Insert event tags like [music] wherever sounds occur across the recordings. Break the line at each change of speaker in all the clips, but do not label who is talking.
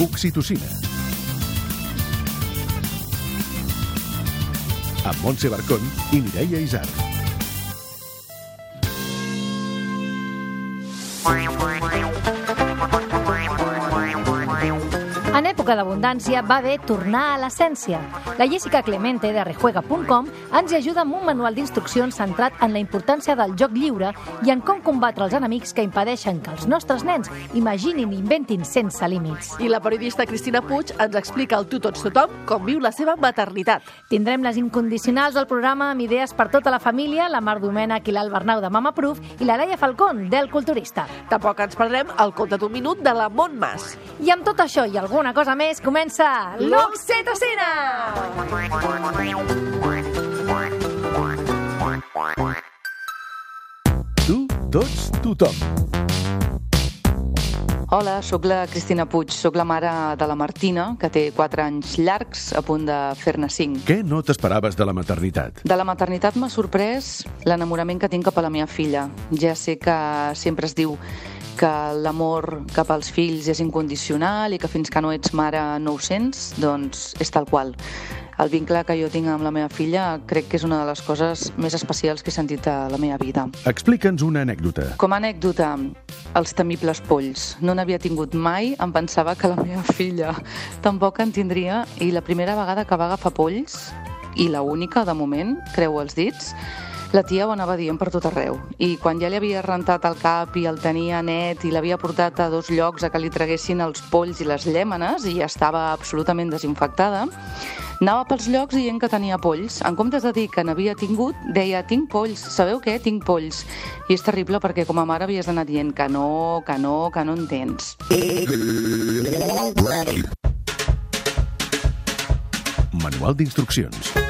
Oxitocina. Amb Montse Barcón i Mireia Isar.
Època d'abundància va bé tornar a l'essència. La Jessica Clemente de rejuega.com ens ajuda amb un manual d'instruccions centrat en la importància del joc lliure i en com combatre els enemics que impedeixen que els nostres nens imaginin i inventin sense límits.
I la periodista Cristina Puig ens explica al tu tots tothom com viu la seva maternitat.
Tindrem les incondicionals del programa amb idees per tota la família, la Mar Domènech i l'Albernau de Mama Proof i la Laia Falcón del Culturista.
Tampoc ens perdrem el conte d'un minut de la Montmas.
I amb tot això i alguna cosa més comença l'Oxitocina!
Tu, tots, tothom.
Hola, sóc la Cristina Puig, sóc la mare de la Martina, que té 4 anys llargs, a punt de fer-ne 5.
Què no t'esperaves de la maternitat?
De la maternitat m'ha sorprès l'enamorament que tinc cap a la meva filla. Ja sé que sempre es diu que l'amor cap als fills és incondicional i que fins que no ets mare no ho sents, doncs és tal qual. El vincle que jo tinc amb la meva filla crec que és una de les coses més especials que he sentit a la meva vida.
Explica'ns una anècdota.
Com a anècdota, els temibles polls. No n'havia tingut mai, em pensava que la meva filla tampoc en tindria i la primera vegada que va agafar polls, i la única de moment, creu els dits, la tia ho anava dient per tot arreu. I quan ja li havia rentat el cap i el tenia net i l'havia portat a dos llocs a que li traguessin els polls i les llèmenes i ja estava absolutament desinfectada, anava pels llocs dient que tenia polls. En comptes de dir que n'havia tingut, deia, tinc polls, sabeu què? Tinc polls. I és terrible perquè com a mare havies d'anar dient que no, que no, que no en tens.
Manual d'instruccions.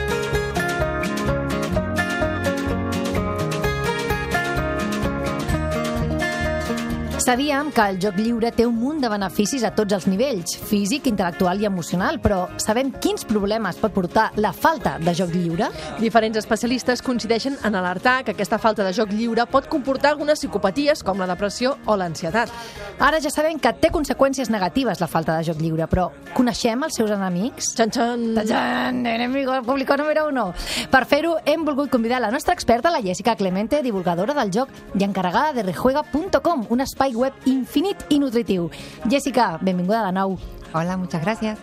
Sabíem que el joc lliure té un munt de beneficis a tots els nivells, físic, intel·lectual i emocional, però sabem quins problemes pot portar la falta de joc lliure?
Diferents especialistes coincideixen en alertar que aquesta falta de joc lliure pot comportar algunes psicopaties com la depressió o l'ansietat.
Ara ja sabem que té conseqüències negatives la falta de joc lliure, però coneixem els seus enemics?
Txan, txan.
Txan, enemigo público número uno. Per fer-ho, hem volgut convidar la nostra experta, la Jessica Clemente, divulgadora del joc i encarregada de rejuega.com, un espai web infinit i nutritiu. Jessica, benvinguda de nou.
Hola, muchas gracias.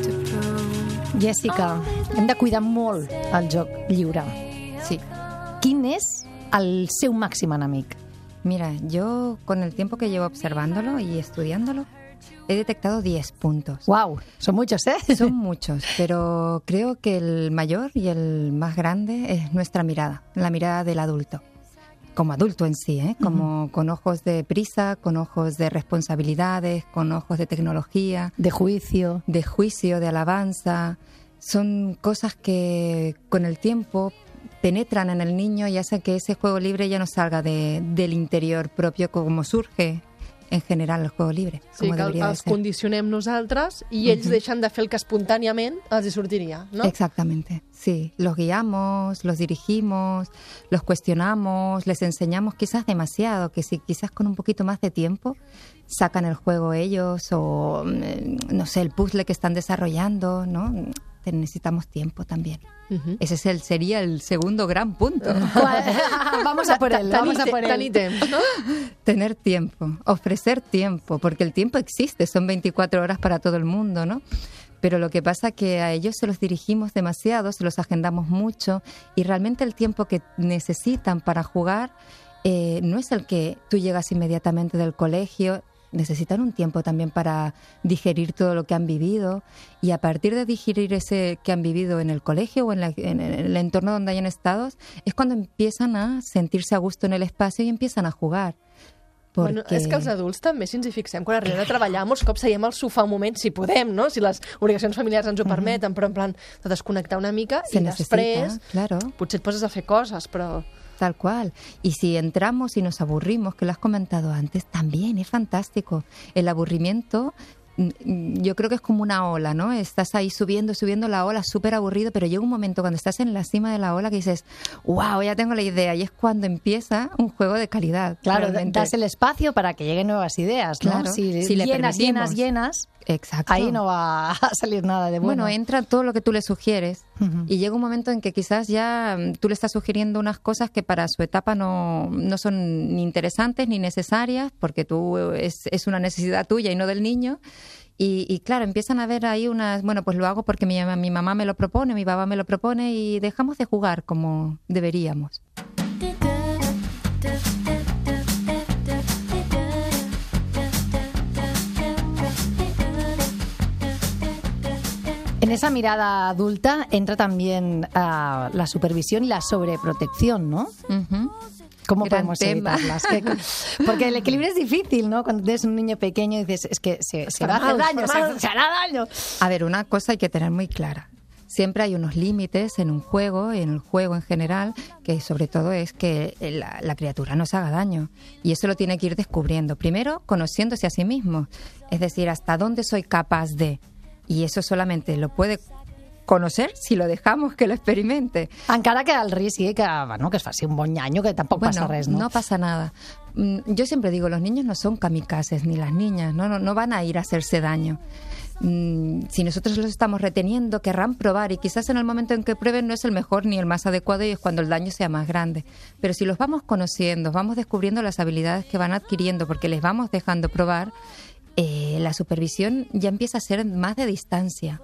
To prove.
Jessica, hem de cuidar molt el joc lliure.
Sí.
Quin és el seu màxim enemic?
Mira, yo con el tiempo que llevo observándolo y estudiándolo, he detectado 10 puntos.
Wow, son muchos, ¿eh?
Son muchos, pero creo que el mayor y el más grande es nuestra mirada, la mirada del adulto. Como adulto en sí, ¿eh? como con ojos de prisa, con ojos de responsabilidades, con ojos de tecnología,
De juicio.
de juicio, de alabanza. Son cosas que con el tiempo penetran en el niño y hacen que ese juego libre ya no salga de- del interior propio como surge en general el juego libre.
Sí,
como
que els
ser.
condicionem nosaltres i ells deixen de fer el que espontàniament els hi sortiria, no?
Exactamente, sí. Los guiamos, los dirigimos, los cuestionamos, les enseñamos quizás demasiado, que si quizás con un poquito más de tiempo sacan el juego ellos o, mm, no sé, el puzzle que están desarrollando, ¿no? Necesitamos tiempo también. Ese es el, sería el segundo gran punto. [laughs] [laughs]
vamos a por él, vamos a por él. [laughs]
Tener tiempo, ofrecer tiempo, porque el tiempo existe, son 24 horas para todo el mundo, ¿no? Pero lo que pasa que a ellos se los dirigimos demasiado, se los agendamos mucho y realmente el tiempo que necesitan para jugar eh, no es el que tú llegas inmediatamente del colegio, necesitan un tiempo también para digerir todo lo que han vivido y a partir de digerir ese que han vivido en el colegio o en, la- en el entorno donde hayan estado, es cuando empiezan a sentirse a gusto en el espacio y empiezan a jugar. Porque...
Bueno, és que els adults també, si ens hi fixem, quan arribem a treballar, molts cops seiem al sofà un moment, si podem, no? si les obligacions familiars ens ho permeten, però en plan de desconnectar una mica
Se
i
necesita,
després
claro.
potser et poses a fer coses, però...
Tal cual. Y si entramos y nos aburrimos, que lo has comentado antes, también es fantástico. El aburrimiento mm, yo creo que es como una ola, ¿no? Estás ahí subiendo, subiendo la ola, súper aburrido, pero llega un momento cuando estás en la cima de la ola que dices, wow, ya tengo la idea. Y es cuando empieza un juego de calidad.
Claro,
realmente.
das el espacio para que lleguen nuevas ideas, ¿no?
Claro,
si,
si le
llenas, llenas, llenas,
Exacto.
ahí no va [laughs] a salir nada de bueno.
Bueno, entra todo lo que tú le sugieres Y llega un momento en que quizás ya mm, tú le estás sugiriendo unas cosas que para su etapa no, no son ni interesantes ni necesarias porque tú eh, es, es una necesidad tuya y no del niño. Y, y claro, empiezan a ver ahí unas, bueno, pues lo hago porque mi, mi mamá me lo propone, mi papá me lo propone y dejamos de jugar como deberíamos.
En esa mirada adulta entra también ah, la supervisión y la sobreprotección, ¿no? ¿Cómo
Gran
podemos
tema.
evitarlas? ¿Qué- Porque el equilibrio es difícil, ¿no? Cuando tienes un niño pequeño y dices, es que se, se va a hacer daño, se, se hará daño.
A ver, una cosa hay que tener muy clara. Siempre hay unos límites en un juego, en el juego en general, que sobre todo es que la, la criatura no se haga daño. Y eso lo tiene que ir descubriendo. Primero, conociéndose a sí mismo. Es decir, hasta dónde soy capaz de. Y eso solamente lo puede conocer si lo dejamos que lo experimente.
Encara que el risc sigui que, bueno, que es faci un bon nyanyo, que tampoc passa res, no?
pasa nada. Mm, Yo siempre digo, los niños no son kamikazes, ni las niñas, no, no, no van a ir a hacerse daño. Mm, Si nosotros los estamos reteniendo, querrán probar y quizás en el momento en que prueben no es el mejor ni el más adecuado y es cuando el daño sea más grande. Pero si los vamos conociendo, vamos descubriendo las habilidades que van adquiriendo porque les vamos dejando probar, eh, la supervisión ya empieza a ser más de distancia.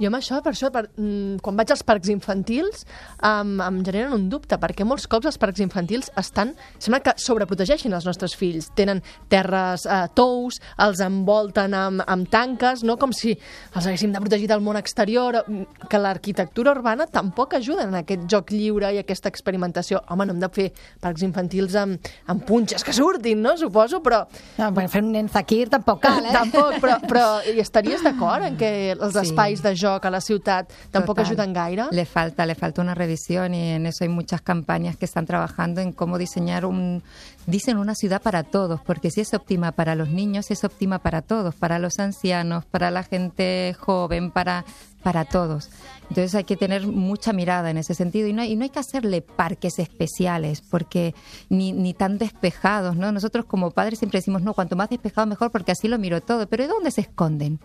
Jo amb això, per això, per, mm, quan vaig als parcs infantils, em, em generen un dubte, perquè molts cops els parcs infantils estan, sembla que sobreprotegeixin els nostres fills. Tenen terres eh, tous, els envolten amb, amb tanques, no com si els haguéssim de protegir del món exterior, mm, que l'arquitectura urbana tampoc ajuda en aquest joc lliure i aquesta experimentació. Home, no hem de fer parcs infantils amb, amb punxes que surtin, no? Suposo, però
No, bueno, fer un nen zakir tampoc cal, eh? [laughs]
Tampoc, però, però hi estaries d'acord en que els
Sí.
De joc a la ciutat tampoc
Total.
ajuden gaire?
Le falta, le falta una revisión y en eso hay muchas campañas que están trabajando en cómo diseñar un, dicen una ciudad para todos, porque si es óptima para los niños, es óptima para todos, para los ancianos, para la gente joven, para, para todos. Entonces hay que tener mucha mirada en ese sentido y no hay, y no hay que hacerle parques especiales, porque ni, ni tan despejados, ¿no? Nosotros como padres siempre decimos, no, cuanto más despejado mejor, porque así lo miro todo, pero ¿de dónde se esconden?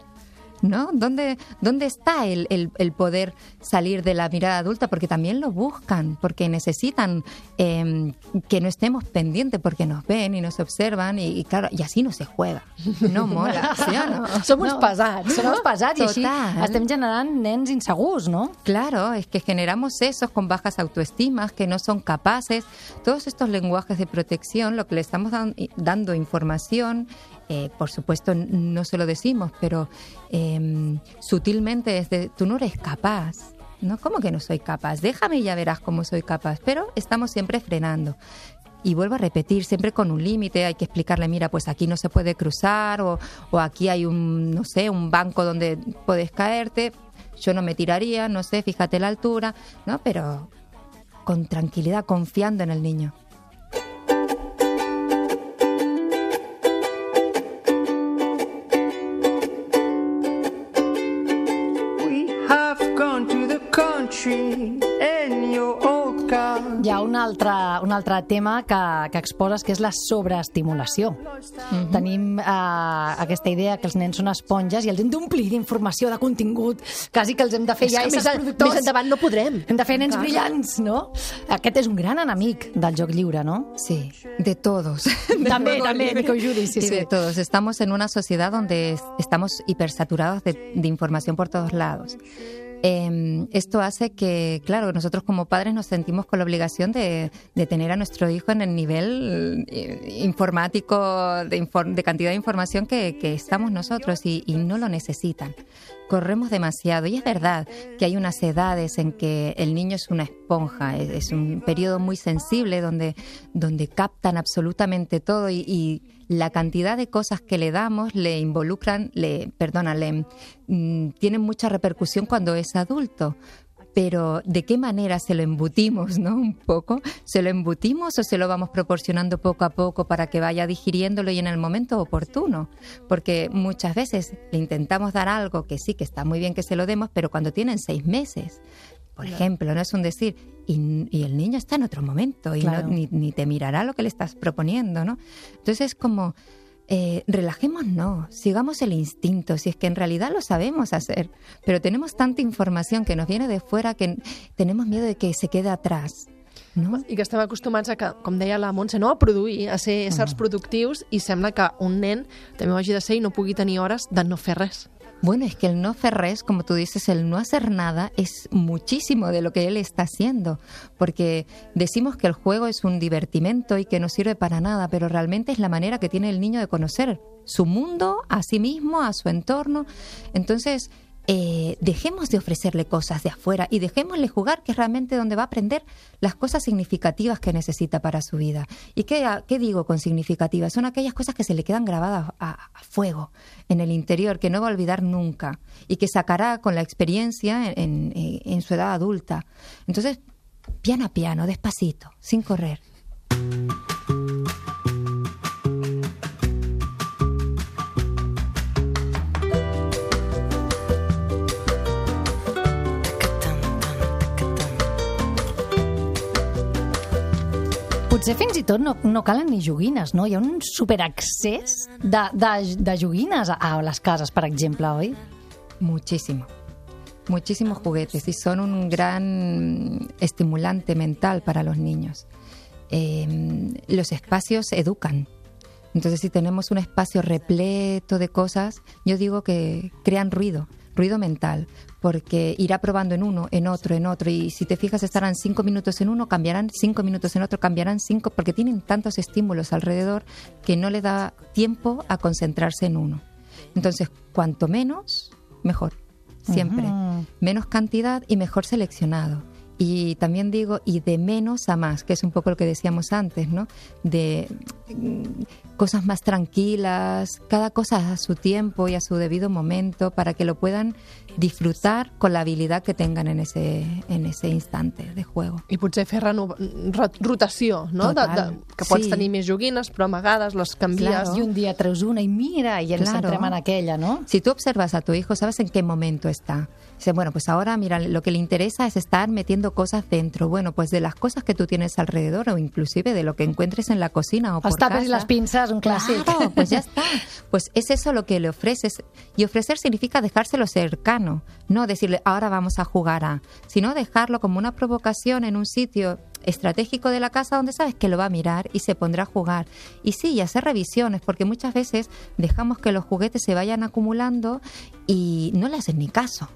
¿No? ¿Dónde, dónde está el, el- el poder salir de la mirada adulta? Porque también lo buscan, porque necesitan eh, que no estemos pendientes, porque nos ven y nos observan y, y claro, y así no se juega. No mola, ¿sí o no? [laughs]
Som uns pesats,
Som
no?
uns pesats i així
Total.
estem generant nens insegurs, no?
Claro, es que generamos esos con bajas autoestimas, que no son capaces. Todos estos lenguajes de protección, lo que le estamos dan- dando información, eh, por supuesto no se lo decimos, pero eh, sutilmente es de, tú no eres capaz. ¿No? ¿Cómo que no soy capaz? Déjame y ya verás cómo soy capaz. Pero estamos siempre frenando. Y vuelvo a repetir, siempre con un límite, hay que explicarle, mira, pues aquí no se puede cruzar o, o aquí hay un, no sé, un banco donde puedes caerte. Yo no me tiraría, no sé, fíjate la altura, ¿no? Pero con tranquilidad, confiando en el niño.
Hi ha un altre, un altre tema que, que exposes, que és la sobreestimulació. Tenim eh, aquesta idea que els nens són esponges i els hem d'omplir d'informació, de contingut, quasi que els hem de fer
És
ja éssers
més,
productors.
més endavant no podrem.
Hem de fer nens
Clar.
brillants, no? Aquest és un gran enemic del joc lliure, no?
Sí, de todos. [laughs]
També,
juego
també. Nico Juri, sí, sí.
de todos. Estamos en una sociedad donde es- estamos hipersaturados de, de información por todos lados. Eh, esto hace que, claro, nosotros como padres nos sentimos con la obligación de, de tener a nuestro hijo en el nivel eh, informático, de, infor- de cantidad de información que, que estamos nosotros y, y no lo necesitan. Corremos demasiado y es verdad que hay unas edades en que el niño es una esponja, es, un periodo muy sensible donde, donde captan absolutamente todo y, y la cantidad de cosas que le damos le involucran, le, perdona, le mm, tienen mucha repercusión cuando es adulto. Pero ¿de qué manera se lo embutimos, no? Un poco. ¿Se lo embutimos o se lo vamos proporcionando poco a poco para que vaya digiriéndolo y en el momento oportuno? Porque muchas veces le intentamos dar algo que sí, que está muy bien que se lo demos, pero cuando tienen seis meses, por ejemplo, no es un decir, y, y el niño está en otro momento y no- ni, ni te mirará lo que le estás proponiendo, ¿no? Entonces es como, eh, relajémonos, sigamos el instinto, si es que en realidad lo sabemos hacer, pero tenemos tanta información que nos viene de fuera que tenemos miedo de que se quede atrás. No?
I que estem acostumats a que, com deia la Montse, no? a produir, a ser éssers productius i sembla que un nen també ho hagi de ser i no pugui tenir hores de no fer res.
Bueno, es que el no ferres, como tú dices, el no hacer nada es muchísimo de lo que él está haciendo, porque decimos que el juego es un divertimento y que no sirve para nada, pero realmente es la manera que tiene el niño de conocer su mundo, a sí mismo, a su entorno. Entonces, eh, dejemos de ofrecerle cosas de afuera y dejémosle jugar, que es realmente donde va a aprender las cosas significativas que necesita para su vida. ¿Y qué, qué digo con significativas? Son aquellas cosas que se le quedan grabadas a, fuego en el interior, que no va a olvidar nunca y que sacará con la experiencia en, en- en su edad adulta. Entonces, piano a piano, despacito, sin correr.
Potser fins i tot no, no calen ni joguines, no? Hi ha un superaccés de, de, de joguines a, a les cases, per exemple, oi?
Muchísimo. Muchísimos juguetes y son un gran estimulante mental para los niños. Eh, los espacios educan. Entonces, si tenemos un espacio repleto de cosas, yo digo que crean ruido, ruido mental, porque irá probando en uno, en otro, en otro. Y si te fijas, estarán cinco minutos en uno, cambiarán cinco minutos en otro, cambiarán cinco, porque tienen tantos estímulos alrededor que no le da tiempo a concentrarse en uno. Entonces, cuanto menos, mejor. Siempre. Menos cantidad y mejor seleccionado. Y también digo, y de menos a más, que es un poco lo que decíamos antes, ¿no? De cosas más tranquilas, cada cosa a su tiempo y a su debido momento, para que lo puedan disfrutar con la habilidad que tengan en ese, en ese instante de juego.
I potser fer rotació, no? De,
Total.
de, que pots
Sí.
tenir més joguines, però a vegades les canvies.
Claro.
I un dia treus una i mira, i ens
Claro.
centrem en aquella, no?
Si tú observas a tu hijo, sabes en qué momento está. Dice, bueno, pues ahora, mira, lo que le interesa es estar metiendo cosas dentro. Bueno, pues de las cosas que tú tienes alrededor o inclusive de lo que encuentres en la cocina o por
tapes
casa.
i les pinces,
Claro, pues ya está. Pues es eso lo que le ofreces. Y ofrecer significa dejárselo cercano, no decirle, ahora vamos a jugar a, sino dejarlo como una provocación en un sitio estratégico de la casa donde sabes que lo va a mirar y se pondrá a jugar. Y sí, y hacer revisiones, porque muchas veces dejamos que los juguetes se vayan acumulando y no le hacen ni caso.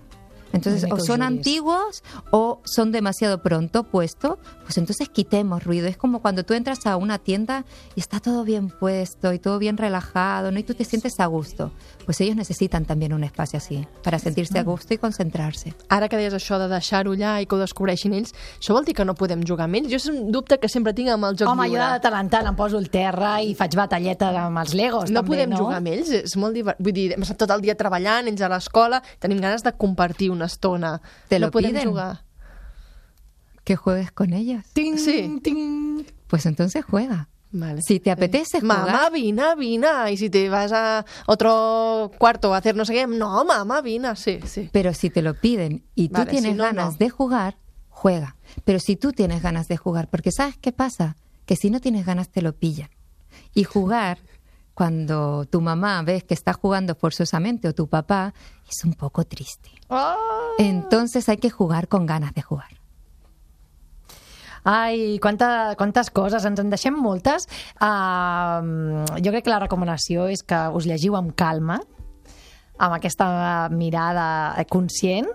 Entonces, o son antiguos o son demasiado pronto puestos, pues entonces quitemos ruido. Es como cuando tú entras a una tienda y está todo bien puesto y todo bien relajado, ¿no? Y tú te sientes a gusto. Pues ellos necesitan también un espacio así, para sentirse a gusto y concentrarse.
Ara que deies això de deixar-ho allà i que ho descobreixin ells, això vol dir que no podem jugar amb ells? Jo és un dubte que sempre tinc amb el joc
Home, jo
lliure.
de tant en tant em poso el terra i faig batalleta amb els legos,
no
també,
podem
no?
jugar amb ells, és molt divert... Vull dir, hem estat tot el dia treballant, ells a l'escola, tenim ganes de compartir una estona.
Te lo piden?
jugar.
Que juegues con ellos.
Ting,
Sí.
ting.
Pues entonces juega.
Vale.
Si te apetece jugar,
Mamá, vine, vine. Y si te vas a otro cuarto a hacer no sé qué, no, mamá, vine. Sí, sí.
pero si te lo piden y tú
Vale,
tienes
si no,
ganas
no.
de jugar, juega. Pero si tú tienes ganas de jugar, porque ¿sabes qué pasa? Que si no tienes ganas te lo pillan. Y jugar, cuando tu mamá ves que está jugando forzosamente o tu papá, es un poco triste. Entonces hay que jugar con ganas de jugar.
Ai, quanta, quantes coses, ens en deixem moltes. Uh, jo crec que la recomanació és que us llegiu amb calma, amb aquesta mirada conscient,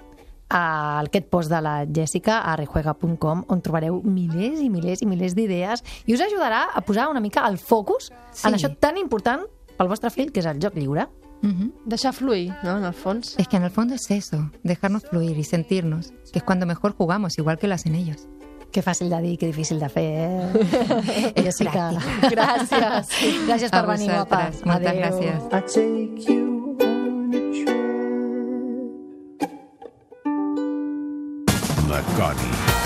a aquest post de la Jessica a rejuega.com on trobareu milers i milers i milers d'idees i us ajudarà a posar una mica el focus
Sí.
en això tan important pel vostre fill, que és el joc lliure.
Ujú.
Deixar fluir, no?, en el fons.
Es que en el fondo es eso, dejarnos fluir y sentirnos, que es cuando mejor jugamos, igual que lo hacen ellos.
Que fàcil de dir, que difícil de fer, eh?
És [laughs]
Jessica.
Gràcies. [laughs]
Gràcies
A
per venir, guapa.
Moltes
Adéu.
gràcies.
I take you on a trip.
de Coni.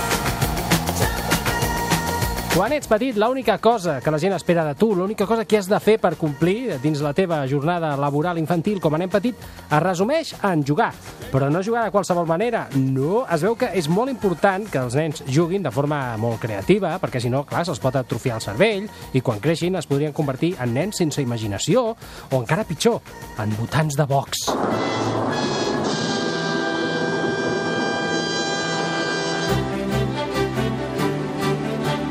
Quan ets petit, l'única cosa que la gent espera de tu, l'única cosa que has de fer per complir dins la teva jornada laboral infantil com a nen petit, es resumeix en jugar. Però no jugar de qualsevol manera, no. Es veu que és molt important que els nens juguin de forma molt creativa, perquè si no, clar, se'ls pot atrofiar el cervell i quan creixin es podrien convertir en nens sense imaginació o encara pitjor, en votants de Vox.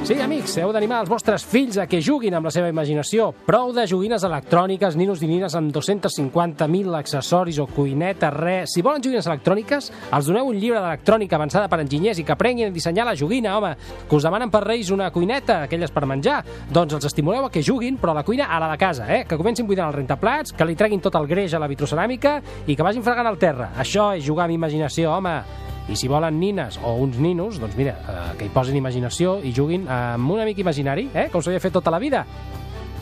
Sí, amics, heu d'animar els vostres fills a que juguin amb la seva imaginació. Prou de joguines electròniques, ninos i nines amb 250.000 accessoris o cuinetes, res. Si volen joguines electròniques, els doneu un llibre d'electrònica avançada per enginyers i que aprenguin a dissenyar la joguina, home. Que us demanen per Reis una cuineta, aquelles per menjar. Doncs els estimuleu a que juguin, però a la cuina a la de casa, eh? Que comencin buidant el rentaplats, que li treguin tot el greix a la vitroceràmica i que vagin fregant al terra. Això és jugar amb imaginació, home. I si volen nines o uns ninos, doncs mira, eh, que hi posin imaginació i juguin amb un amic imaginari, eh, com s'havia fet tota la vida.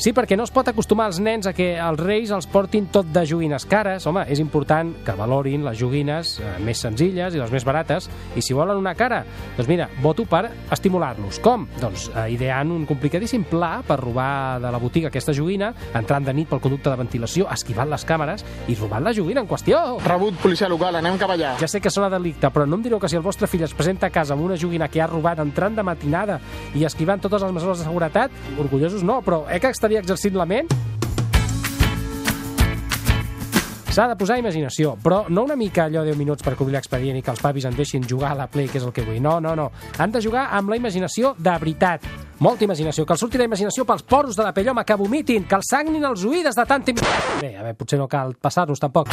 Sí, perquè no es pot acostumar els nens a que els reis els portin tot de joguines cares. Home, és important que valorin les joguines eh, més senzilles i les més barates. I si volen una cara, doncs mira, voto per estimular-los. Com? Doncs eh, ideant un complicadíssim pla per robar de la botiga aquesta joguina, entrant de nit pel conducte de ventilació, esquivant les càmeres i robant la joguina en qüestió.
Rebut policia local, anem cap allà.
Ja sé que sona delicte, però no em direu que si el vostre fill es presenta a casa amb una joguina que ha robat entrant de matinada i esquivant totes les mesures de seguretat, orgullosos no, però eh que estaria exercint la ment? S'ha de posar imaginació, però no una mica allò 10 minuts per cobrir l'expedient i que els pavis en deixin jugar a la Play, que és el que vull. No, no, no. Han de jugar amb la imaginació de veritat. Molta imaginació, que els surti la imaginació pels poros de la pell, home, que vomitin, que els sagnin els oïdes de tanta... im- Bé, a veure, potser no cal passar-nos tampoc.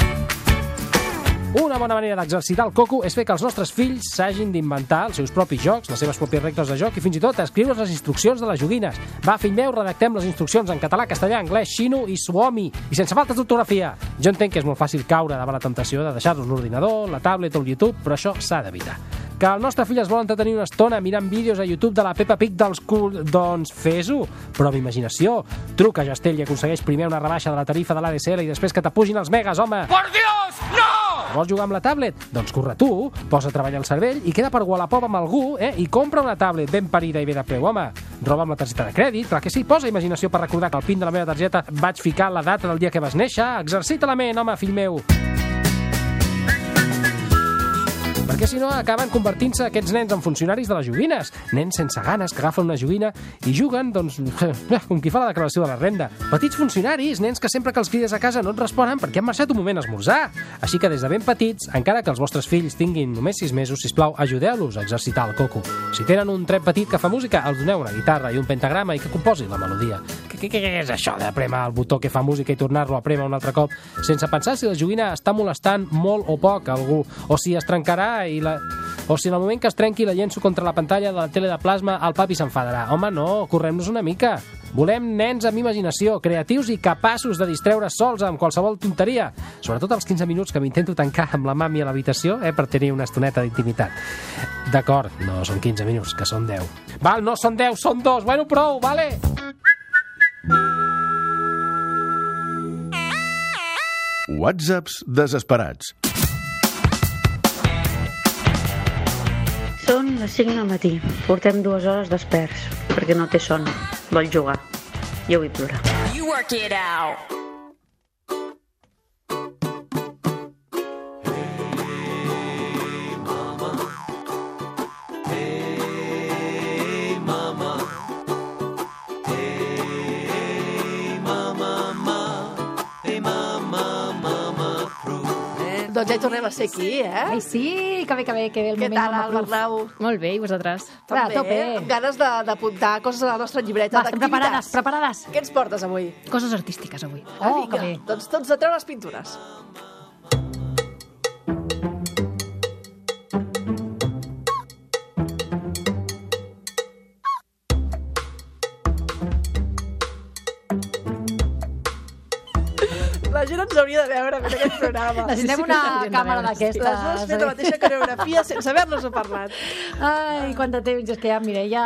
Una bona manera d'exercitar el coco és fer que els nostres fills s'hagin d'inventar els seus propis jocs, les seves pròpies regles de joc i fins i tot escriure les instruccions de les joguines. Va, fill meu, redactem les instruccions en català, castellà, anglès, xino i suomi, i sense faltes d'ortografia. Jo entenc que és molt fàcil caure davant la temptació de deixar-los l'ordinador, la tablet o el YouTube, però això s'ha d'evitar. Que el nostre fill es vol entretenir una estona mirant vídeos a YouTube de la Peppa Pig dels cul... Doncs fes-ho, però amb imaginació. Truca a i aconsegueix primer una rebaixa de la tarifa de l'ADSL i després que t'apugin els megas, home!
¡Por Dios! ¡No!
Vols jugar amb la tablet? Doncs corre tu, posa a treballar el cervell i queda per Wallapop amb algú, eh? I compra una tablet ben parida i bé de preu, home. Roba amb la targeta de crèdit, clar que sí, posa imaginació per recordar que al pin de la meva targeta vaig ficar la data del dia que vas néixer. Exercita la ment, home, fill meu. Perquè si no acaben convertint-se aquests nens en funcionaris de les joguines. Nens sense ganes que agafen una joguina i juguen, doncs, [laughs] com qui fa la declaració de la renda. Petits funcionaris, nens que sempre que els crides a casa no et responen perquè han marxat un moment a esmorzar. Així que des de ben petits, encara que els vostres fills tinguin només 6 mesos, sisplau, ajudeu-los a exercitar el coco. Si tenen un tren petit que fa música, els doneu una guitarra i un pentagrama i que composi la melodia. Què, què, què és això de prémer el botó que fa música i tornar-lo a prémer un altre cop sense pensar si la joguina està molestant molt o poc a algú o si es trencarà i la... o si en el moment que es trenqui la llenço contra la pantalla de la tele de plasma el papi s'enfadarà. Home, no, correm-nos una mica. Volem nens amb imaginació, creatius i capaços de distreure sols amb qualsevol tonteria. Sobretot els 15 minuts que m'intento tancar amb la mami a l'habitació eh, per tenir una estoneta d'intimitat. D'acord, no són 15 minuts, que són 10. Val, no són 10, són 2. Bueno, prou, vale?
Whatsapps desesperats.
Són les 5 del matí. Portem dues hores desperts, perquè no té son. Vol jugar. Jo vull plorar.
You work it out.
Doncs ja hi tornem a ser aquí, eh?
Ai, sí, que bé, que bé, que bé el
Què
moment
tal, el. Bernau?
Molt bé, i vosaltres?
A
També,
tope.
amb ganes de- d'apuntar coses a la nostra llibreta
Va, estem preparades, preparades.
Què ens portes avui?
Coses artístiques, avui.
Ah,
Oh,
vinga,
que bé.
doncs tots a treure les pintures. Gent ens hauria de veure en aquest programa.
Necessitem una càmera d'aquestes.
Les dues fent la mateixa coreografia sense haver-nos-ho parlat.
Ai, quant de temps, és que ja, Mireia,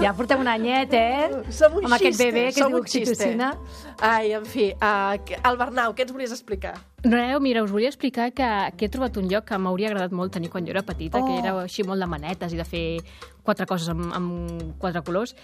ja portem un anyet, eh?
Som un
Amb aquest
xiste,
bebè que es diu oxitocina.
Ai, en fi, uh, el Bernau, què ens volies explicar?
Res, mira, us volia explicar que, que he trobat un lloc que m'hauria agradat molt tenir quan jo era petita,
Oh.
que era així molt de manetes i de fer quatre coses amb, amb quatre colors.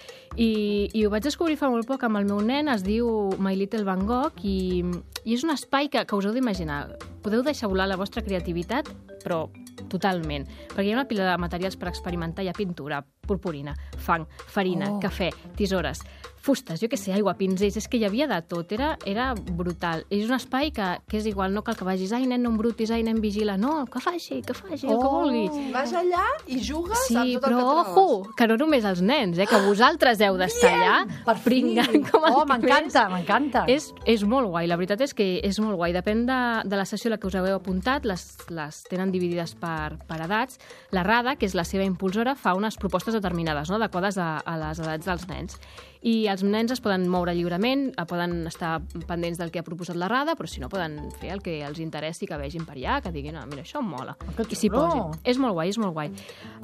I, I ho vaig descobrir fa molt poc amb el meu nen, es diu My Little Van Gogh, i, i és un espai que, que us heu d'imaginar. Podeu deixar volar la vostra creativitat, però totalment. Perquè hi ha una pila de materials per experimentar. Hi ha pintura, purpurina, fang, farina,
Oh.
cafè, tisores, fustes, jo què sé, aigua, pinzells, és que hi havia de tot, era, era brutal. És un espai que, que és igual, no cal que vagis, ai, nen, no embrutis, ai, nen, vigila, no, que faci, que faci, el que
Oh.
vulgui.
Vas allà i jugues
Sí,
amb tot el
però
que trobes.
ojo, que no només els nens, eh, que vosaltres heu d'estar allà
Per fi.
pringant com els
Oh, m'encanta, m'encanta.
És, és molt guai, la veritat és que és molt guai. Depèn de, de la sessió a la que us heu apuntat, les, les tenen dividides per, per edats. La RADA, que és la seva impulsora, fa unes propostes determinades, no? adequades a, a les edats dels nens. I els nens es poden moure lliurement, eh, poden estar pendents del que ha proposat la RADA, però si no poden fer el que els interessi, que vegin per allà, que diguin, ah, mira, això em mola.
que
I s'hi posin. És molt guai, és molt guai.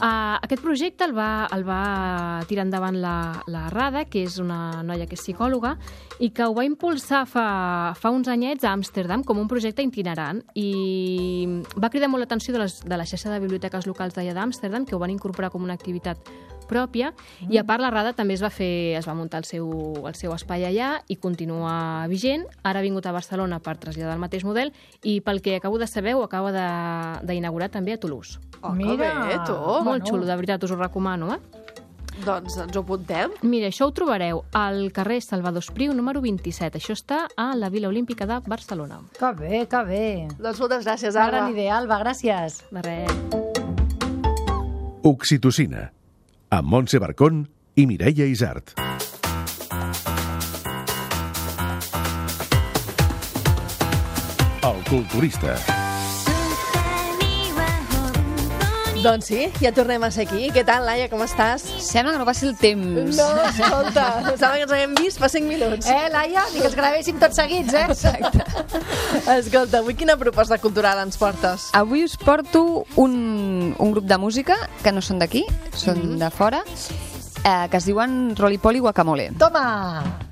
Uh, aquest projecte el va, el va tirar endavant la, la Rada, que és una noia que és psicòloga, i que ho va impulsar fa, fa uns anyets a Amsterdam com un projecte itinerant i va cridar molt l'atenció de, les, de la xarxa de biblioteques locals d'allà d'Amsterdam, que ho van incorporar com una activitat pròpia, i a part la Rada també es va fer, es va muntar el seu, el seu espai allà i continua vigent. Ara ha vingut a Barcelona per traslladar el mateix model i pel que acabo de saber ho acaba de- d'inaugurar també a Toulouse.
Oh, que bé, tu.
Molt xulo, de veritat, us ho recomano, eh?
Doncs ens ho apuntem.
Mira, això ho trobareu al carrer Salvador Espriu, número 27. Això està a la Vila Olímpica de Barcelona.
Que bé, que bé.
Doncs moltes gràcies, Alba.
gran idea, Alba, gràcies.
De res.
Oxitocina, amb Montse Barcón i Mireia Isart. Culturista.
Doncs sí, ja tornem a ser aquí. Què tal, Laia, com estàs?
Sembla que no passi el temps.
No, escolta, sembla que ens haguem vist fa 5 minuts.
Eh, Laia, ni que els gravéssim tots seguits, eh? Exacte.
Escolta, avui quina proposta cultural ens portes?
Avui us porto un, un grup de música que no són d'aquí, són
Mhm.
de fora, eh, que es diuen Rolipoli Guacamole.
Toma!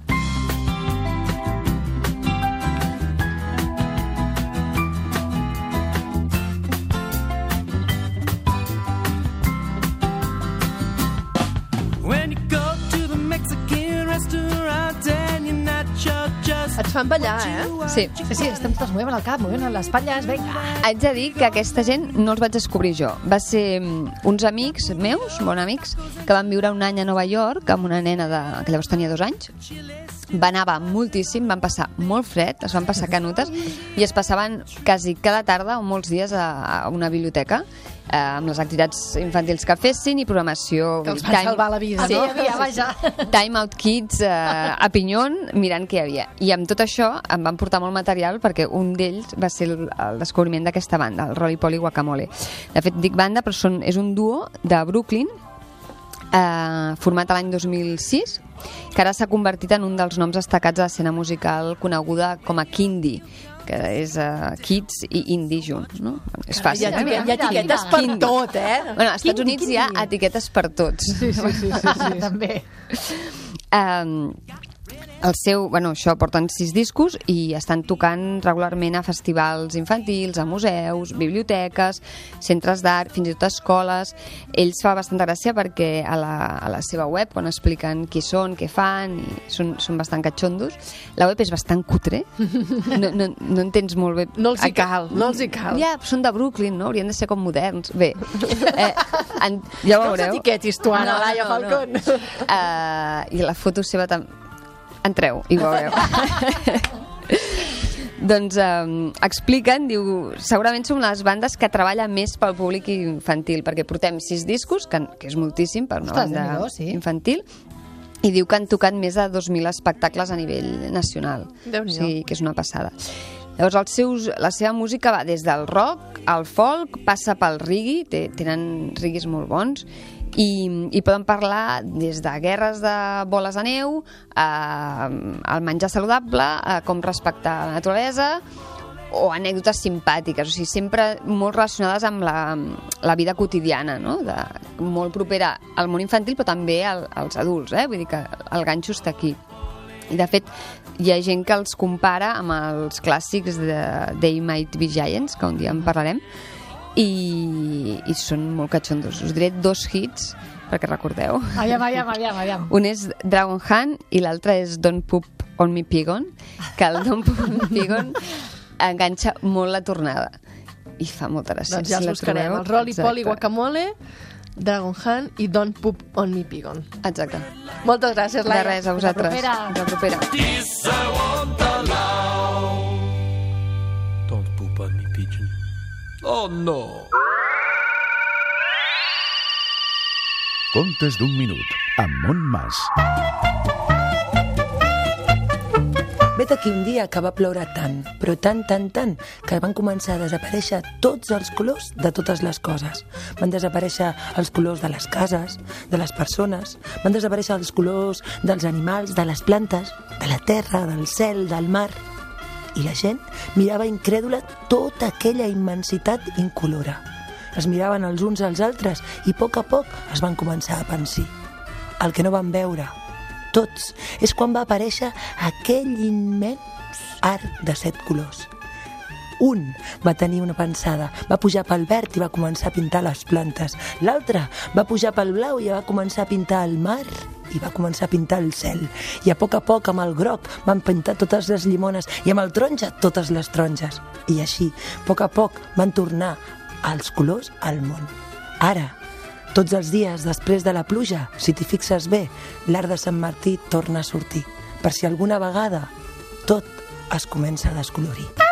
Et fan ballar, eh?
Sí.
Sí, sí, estem totes movent el cap, movent les espatlles, vinga.
Haig de dir que aquesta gent no els vaig descobrir jo. Va ser mm, uns amics meus, bons amics, que van viure un any a Nova York amb una nena de, que llavors tenia dos anys. Va nevar moltíssim, van passar molt fred, es van passar canutes i es passaven quasi cada tarda o molts dies a, a una biblioteca eh, amb les activitats infantils que fessin i programació.
Que els van salvar la vida,
Sí,
no?
hi havia, vaja. [laughs]
Time Out Kids eh, a Pinyon mirant què hi havia. I amb tot això em van portar molt material perquè un d'ells va ser el, el descobriment d'aquesta banda, el Rolly Polly Guacamole. De fet, dic banda, però són, és un duo de Brooklyn eh, format l'any 2006 que ara s'ha convertit en un dels noms destacats de l'escena musical coneguda com a Kindi que és uh, kids i indie junts, no? És fàcil.
Hi ha,
eh?
hi ha etiquetes per
Kindi.
tot, eh?
Bueno, als Estats Units hi ha etiquetes per tots.
Sí, sí, sí, sí, sí. [laughs] també.
Um, el seu, bueno, això porten sis discos i estan tocant regularment a festivals infantils, a museus, biblioteques, centres d'art, fins i tot escoles. Ells fa bastanta gràcia perquè a la, a la seva web, quan expliquen qui són, què fan, i són, són bastant catxondos, la web és bastant cutre, no, no, no entens molt bé...
No els hi cal, no els hi cal.
Ja, són de Brooklyn, no? Haurien de ser com moderns. Bé, eh, en, ja ho
No els
veureu.
etiquetis tu ara, Laia Falcón.
Uh, I la foto seva també... Entreu i ho veureu. doncs um, expliquen, diu, segurament som les bandes que treballen més pel públic infantil, perquè portem sis discos, que, que és moltíssim per una
Ostres,
banda
Déu-n'hi-do, sí.
infantil, i diu que han tocat més de 2.000 espectacles a nivell nacional.
Déu-n'hi-do.
Sí, que és una passada. Llavors, els seus, la seva música va des del rock al folk, passa pel reggae, té, tenen riguis molt bons, i, i poden parlar des de guerres de boles de neu, a, al menjar saludable, a com respectar la naturalesa, o anècdotes simpàtiques, o sigui, sempre molt relacionades amb la, la vida quotidiana, no? De, molt propera al món infantil, però també al, als adults, eh? vull dir que el ganxo està aquí. I de fet, hi ha gent que els compara amb els clàssics de They Might Be Giants, que un dia en parlarem, i, i són molt catxondos. Us diré dos hits perquè recordeu.
Aviam, aviam, aviam, aviam.
Un és Dragon Hunt i l'altre és Don't Poop on Me Pigon, que el Don't Poop on Me Pigon [laughs] enganxa molt la tornada. I fa molta gràcia.
Doncs ja els buscarem. El Rolly
Exacte.
Polly Guacamole, Dragon Hunt i Don't Poop on Me Pigon.
Exacte.
Moltes gràcies,
De
Laia.
res, a vosaltres.
Fins la propera.
Fins la propera.
Oh, no.
Contes d'un minut, amb Montmas.
Vet aquí un dia que va ploure tant, però tant, tant, tant, que van començar a desaparèixer tots els colors de totes les coses. Van desaparèixer els colors de les cases, de les persones, van desaparèixer els colors dels animals, de les plantes, de la terra, del cel, del mar. I la gent mirava incrèdula tota aquella immensitat incolora. Es miraven els uns als altres i a poc a poc es van començar a pensar. El que no van veure, tots, és quan va aparèixer aquell immens arc de set colors. Un va tenir una pensada, va pujar pel verd i va començar a pintar les plantes. L'altre va pujar pel blau i va començar a pintar el mar i va començar a pintar el cel. I a poc a poc amb el groc van pintar totes les llimones i amb el taronja totes les taronges. I així, a poc a poc, van tornar els colors al món. Ara, tots els dies després de la pluja, si t'hi fixes bé, l'arc de Sant Martí torna a sortir, per si alguna vegada tot es comença a descolorir.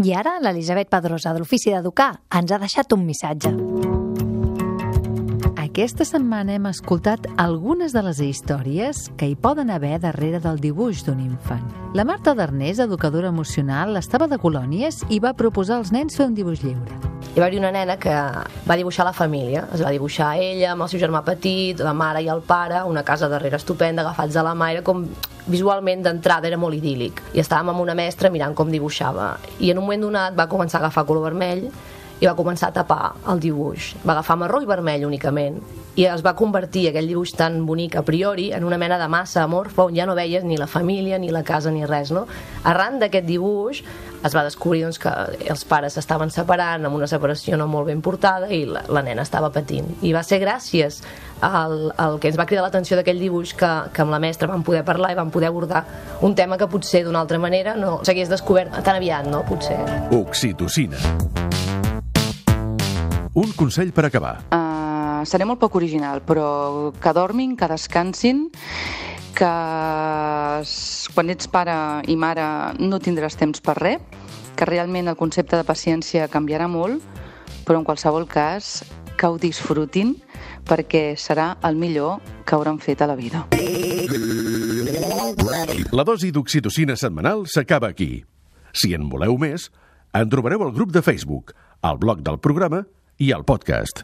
I ara l'Elisabet Pedrosa, de l'Ofici d'Educar, ens ha deixat un missatge.
Aquesta setmana hem escoltat algunes de les històries que hi poden haver darrere del dibuix d'un infant. La Marta Darnés, educadora emocional, estava de colònies i va proposar als nens fer un dibuix lliure.
Hi va haver una nena que va dibuixar la família. Es va dibuixar ella amb el seu germà petit, la mare i el pare, una casa darrere estupenda, agafats de la mà. Era com visualment d'entrada era molt idíl·lic. I estàvem amb una mestra mirant com dibuixava. I en un moment donat va començar a agafar color vermell i va començar a tapar el dibuix. Va agafar marró i vermell únicament. I es va convertir aquell dibuix tan bonic a priori en una mena de massa amorfa on ja no veies ni la família, ni la casa, ni res. No? Arran d'aquest dibuix es va descobrir doncs, que els pares s'estaven separant amb una separació no molt ben portada i la, la nena estava patint. I va ser gràcies al, al que ens va cridar l'atenció d'aquell dibuix que, que amb la mestra vam poder parlar i vam poder abordar un tema que potser d'una altra manera no s'hagués descobert tan aviat, no? Potser.
Oxitocina. Un consell per acabar.
Uh, seré molt poc original, però que dormin, que descansin, que quan ets pare i mare no tindràs temps per res, que realment el concepte de paciència canviarà molt, però en qualsevol cas que ho disfrutin perquè serà el millor que hauran fet a la vida.
La dosi d'oxitocina setmanal s'acaba aquí. Si en voleu més, en trobareu al grup de Facebook, al blog del programa i al podcast.